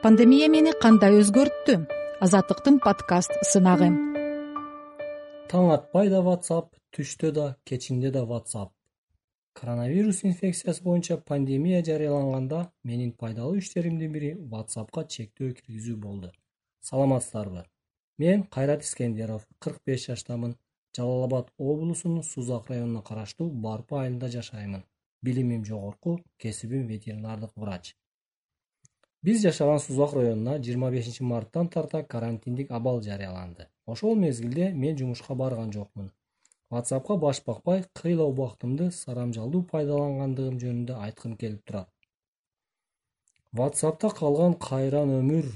пандемия мени кандай өзгөрттү? Азаттыктын подкаст сынагы. Таң атпай да whatsapp түштө да кечинде да whatsapp. Коронавирус инфекциясы боюнча пандемия жарыяланганда менин пайдалуу иштеримдин бири whatsappка чектөө киргизүү болду. Саламатсыздарбы? Мен кайрат искендеров кырк беш жаштамын. Жалал абад облусунун сузак районуна караштуу барпы айылында жашаймын. Билимим жогорку кесибим ветеринардык врач биз жашаган сузак районуна жыйырма бешинчи марттан тарта карантиндик абал жарыяланды. Ошол мезгилде мен жумушка барган жокмун. Whatsappка баш бакпай кыйла убактымды сарамжалдуу пайдалангандыгым жөнүндө айткым келип турат. Whatsappта калган кайран өмүр.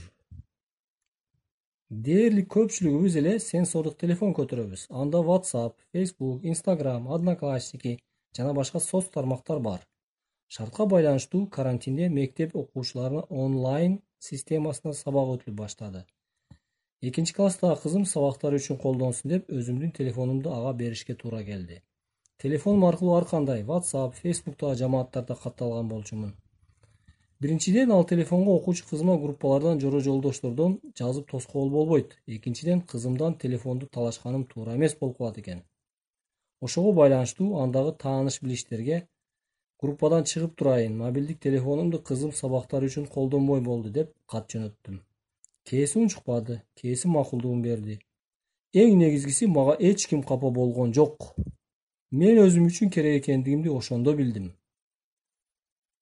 Дээрлик көпчүлүгүбүз эле сенсордук телефон көтөрөбүз. Анда whatsapp facebook instagram одноклассники жана башка соц тармактар бар шартка байланыштуу карантинде мектеп окуучуларына онлайн системасында сабак өтүлүп баштады. Экинчи класстагы кызым сабактары үчүн колдонсун деп өзүмдүн телефонумду ага беришке туура келди. Телефонум аркылуу ар кандай whatsapp facebooктогу жамааттарда катталган болчумун. Биринчиден ал телефонго окуучу кызыма группалардан жора жолдоштордон жазып тоскоол болбойт. Экинчиден кызымдан телефонду талашканым туура эмес болуп калат экен. Ошого байланыштуу андагы тааныш билиштерге группадан чыгып турайын. Мобилдик телефонумду кызым сабактары үчүн колдонбой болду деп кат жөнөттүм. Кээси унчукпады кээси макулдугун берди. Эң негизгиси мага эч ким капа болгон жок. Мен өзүм үчүн керек экендигимди ошондо билдим.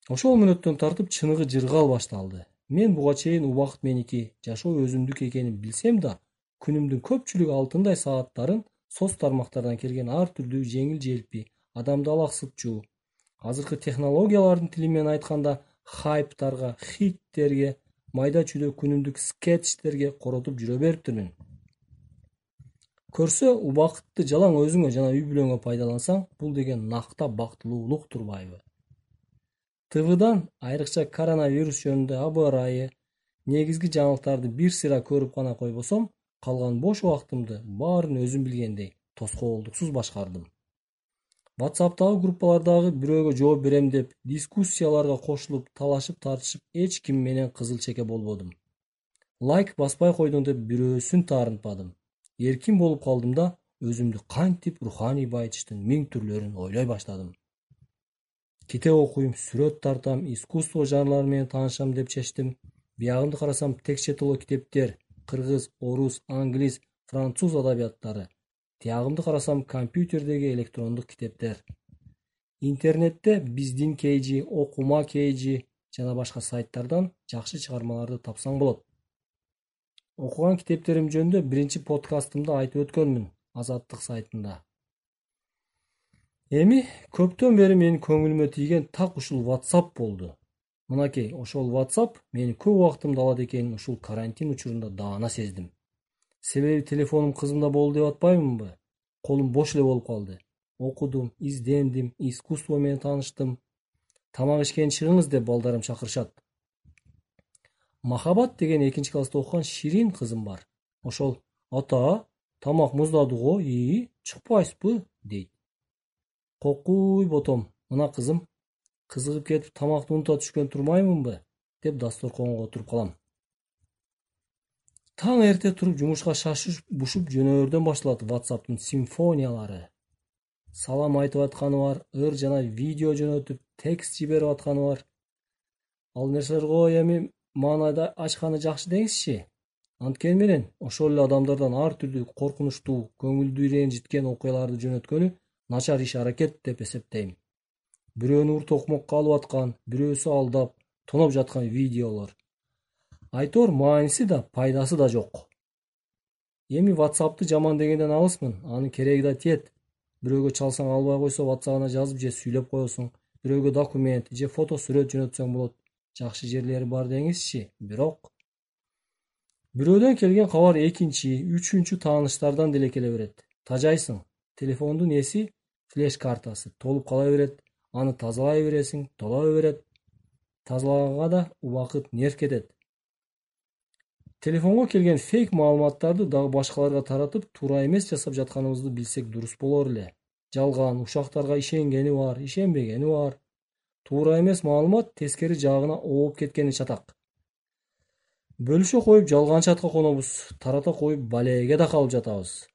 Ошол мүнөттөн тартып чыныгы жыргал башталды. Мен буга чейин убакыт меники жашоо өзүмдүк экенин билсем да күнүмдүн көпчүлүк алтындай сааттарын соц тармактардан келген ар түрдүү жеңил желпи адамды алаксытчу азыркы технологиялардын тили менен айтканда хайптарга хиттерге майда чүйдө күнүмдүк скетчтерге коротуп жүрө бериптирмин. Көрсө убакытты жалаң өзүңө жана үй бүлөңө пайдалансаң бул деген накта бактылуулук турбайбы. Твдан айрыкча коронавирус жөнүндө аба ырайы негизги жаңылыктарды бир сыйра көрүп гана койбосом калган бош убактымды баарын өзүм билгендей тоскоолдуксуз башкардым whatsappтагы группалардагы бирөөгө жооп берем деп дискуссияларга кошулуп талашып тартышып эч ким менен кызыл чеке болбодум. Лайк баспай койдуң деп бирөөсүн таарынтпадым эркин болуп калдым да өзүмдү кантип руханий байытыштын миң түрлөрүн ойлой баштадым. Китеп окуйм сүрөт тартам искусство жанрлары менен таанышам деп чечтим. Биягымды карасам текст текчетоло китептер кыргыз орус англис француз адабияттары тиягымды карасам компьютердеги электрондук китептер. Интернетте биздин kg окума kg жана башка сайттардан жакшы чыгармаларды тапсаң болот. Окуган китептерим жөнүндө биринчи подкастымда айтып өткөнмүн азаттык сайтында. Эми көптөн бери менин көңүлүмө тийген так ушул whatsapp болду. Мынакей ошол whatsapp менин көп убактымды алат экенин ушул карантин учурунда даана сездим себеби телефонум кызымда болду деп атпаймынбы? Колум бош эле болуп калды. Окудум издендим искусство менен тааныштым тамак ишкени чыгыңыз деп балдарым чакырышат. Махабат деген экинчи класста окуган ширин кызым бар. Ошол ата тамак муздады го ии чыкпайсызбы? дейт. Кокуй ботом мына кызым кызыгып кетип тамакты унута түшкөн турмаймынбы? деп дасторконго отуруп калам таң эрте туруп жумушка шашып бушуп жөнөөрдөн башталат whatsappтын симфониялары. Салам айтып атканы бар ыр жана видео жөнөтүп текст жиберип атканы бар ал нерселер го эми маанайда ачканы жакшы деңизчи? Анткени менен ошол эле адамдардан ар түрдүү коркунучтуу көңүлдү ренжиткен окуяларды жөнөткөнү начар иш аракет деп эсептейм. Бирөөнү ур токмокко алып аткан бирөөсү алдап тоноп жаткан видеолор айтор мааниси да пайдасы да жок. Эми whatsappты жаман дегенден алысмын анын кереги да тиет. Бирөөгө чалсаң албай койсо whatsappына жазып же сүйлөп коесуң. Бирөөгө документ же фото сүрөт жөнөтсөң болот. Жакшы жерлери бар деңизчи? Бирок. Бирөөдөн келген кабар экинчи үчүнчү тааныштардан деле келе берет. Тажайсың. Телефондун эси флеш картасы толуп кала берет. Аны тазалай бересиң тола берет. Тазалаганга да убакыт нерв кетет телефонго келген фейк маалыматтарды дагы башкаларга таратып туура эмес жасап жатканыбызды билсек дурус болор эле. Жалган ушактарга ишенгени бар ишенбегени бар. Туура эмес маалымат тескери жагына ооп кеткени чатак. Бөлүшө коюп жалган чатка конобуз тарата коюп балээге да калып жатабыз.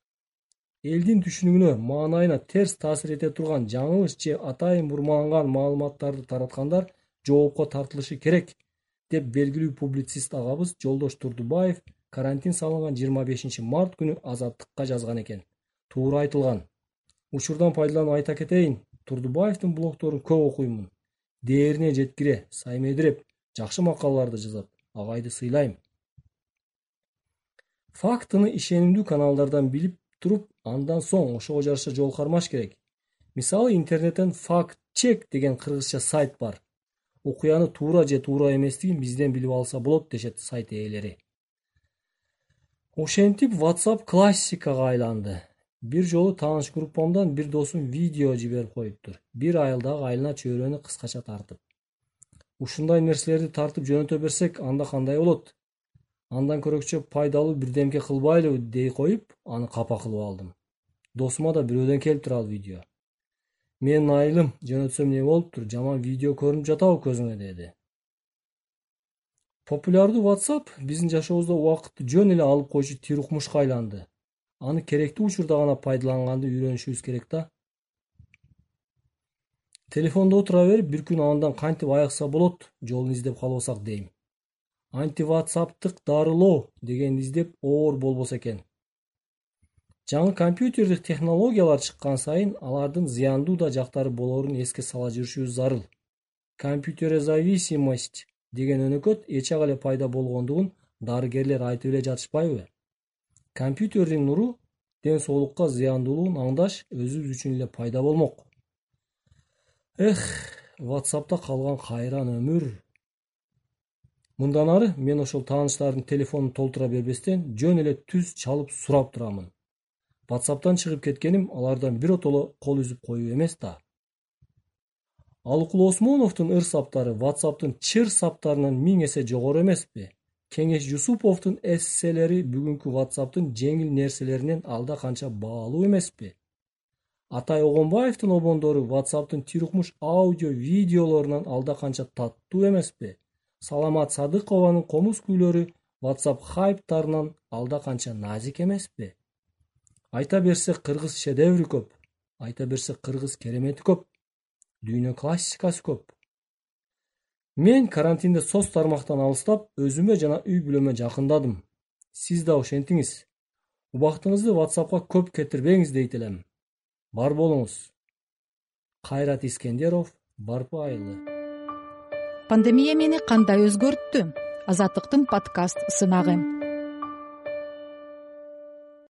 Элдин түшүнүгүнө маанайына терс таасир эте турган жаңылыш же атайын бурмаланган маалыматтарды тараткандар жоопко тартылышы керек деп белгилүү публицист агабыз жолдош турдубаев карантин салынган жыйырма бешинчи март күнү азаттыкка жазган экен. Туура айтылган. Учурдан пайдаланып айта кетейин турдубаевдин блогдорун көп окуймун. Дээрине жеткире саймедиреп жакшы макалаларды жазат. Агайды сыйлайм фактыны ишенимдүү каналдардан билип туруп андан соң ошого жараша жол кармаш керек. Мисалы интернеттен факт чек деген кыргызча сайт бар окуяны туура же туура эместигин бизден билип алса болот дешет сайт ээлери. Ошентип whatsapp классикага айланды. Бир жолу тааныш группамдан бир досум видео жиберип коюптур. Бир айылдагы айылына чөйрөнү кыскача тартып. Ушундай нерселерди тартып жөнөтө берсек анда кандай болот? Андан көрөкчө пайдалуу бирдемке кылбайлыбы дей коюп аны капа кылып алдым. Досума да бирөөдөн келиптир ал видео менин айылым жөнөтсөм эмне болуптур жаман видео көрүнүп жатабы көзүңө? деди. Популярдуу whatsapp биздин жашообузда убакытты жөн эле алып койчу тир укмушка айланды. Аны керектүү учурда гана пайдаланганды үйрөнүшүбүз керек да. Телефондо отура берип бир күн андан кантип аякса болот жолун издеп калбасак дейм. Антиватсаптык дарылоо дегенди издеп оор болбосо экен жаңы компьютердик технологиялар чыккан сайын алардын зыяндуу да жактары болорун эске сала жүрүшүбүз зарыл. Компьютерозависимость деген өнөкөт эчак эле пайда болгондугун дарыгерлер айтып эле жатышпайбы? Компьютердин нуру ден соолукка зыяндуулугун аңдаш өзүбүз үчүн эле пайда болмок. Эх ватсапта калган кайран өмүр. Мындан ары мен ошол тааныштардын телефонун толтура бербестен жөн эле түз чалып сурап турамын ватсаптан чыгып кеткеним алардан биротоло кол үзүп коюу эмес да. Алыкул осмоновдун ыр саптары ватсаптын чыр саптарынан миң эсе жогору эмеспи. Кеңеш жусуповдун эсселери бүгүнкү ватсаптын жеңил нерселеринен алда канча баалуу эмеспи. Атай огонбаевдин обондору whatsappтын тир укмуш аудио видеолорунан алда канча таттуу эмеспи. Саламат садыкованын комуз күүлөрү whatsapp хайптарынан алда канча назик эмеспи айта берсек кыргыз шедеври көп айта берсек кыргыз керемети көп дүйнө классикасы көп. Мен карантинде соц тармактан алыстап өзүмө жана үй бүлөмө жакындадым. Сиз да ошентиңиз. Убактыңызды whatsappка көп кетирбеңиз дейт элем. Бар болуңуз. Кайрат искендеров барпы айылы. Пандемия мени кандай өзгөрттү? Азаттыктын подкаст сынагы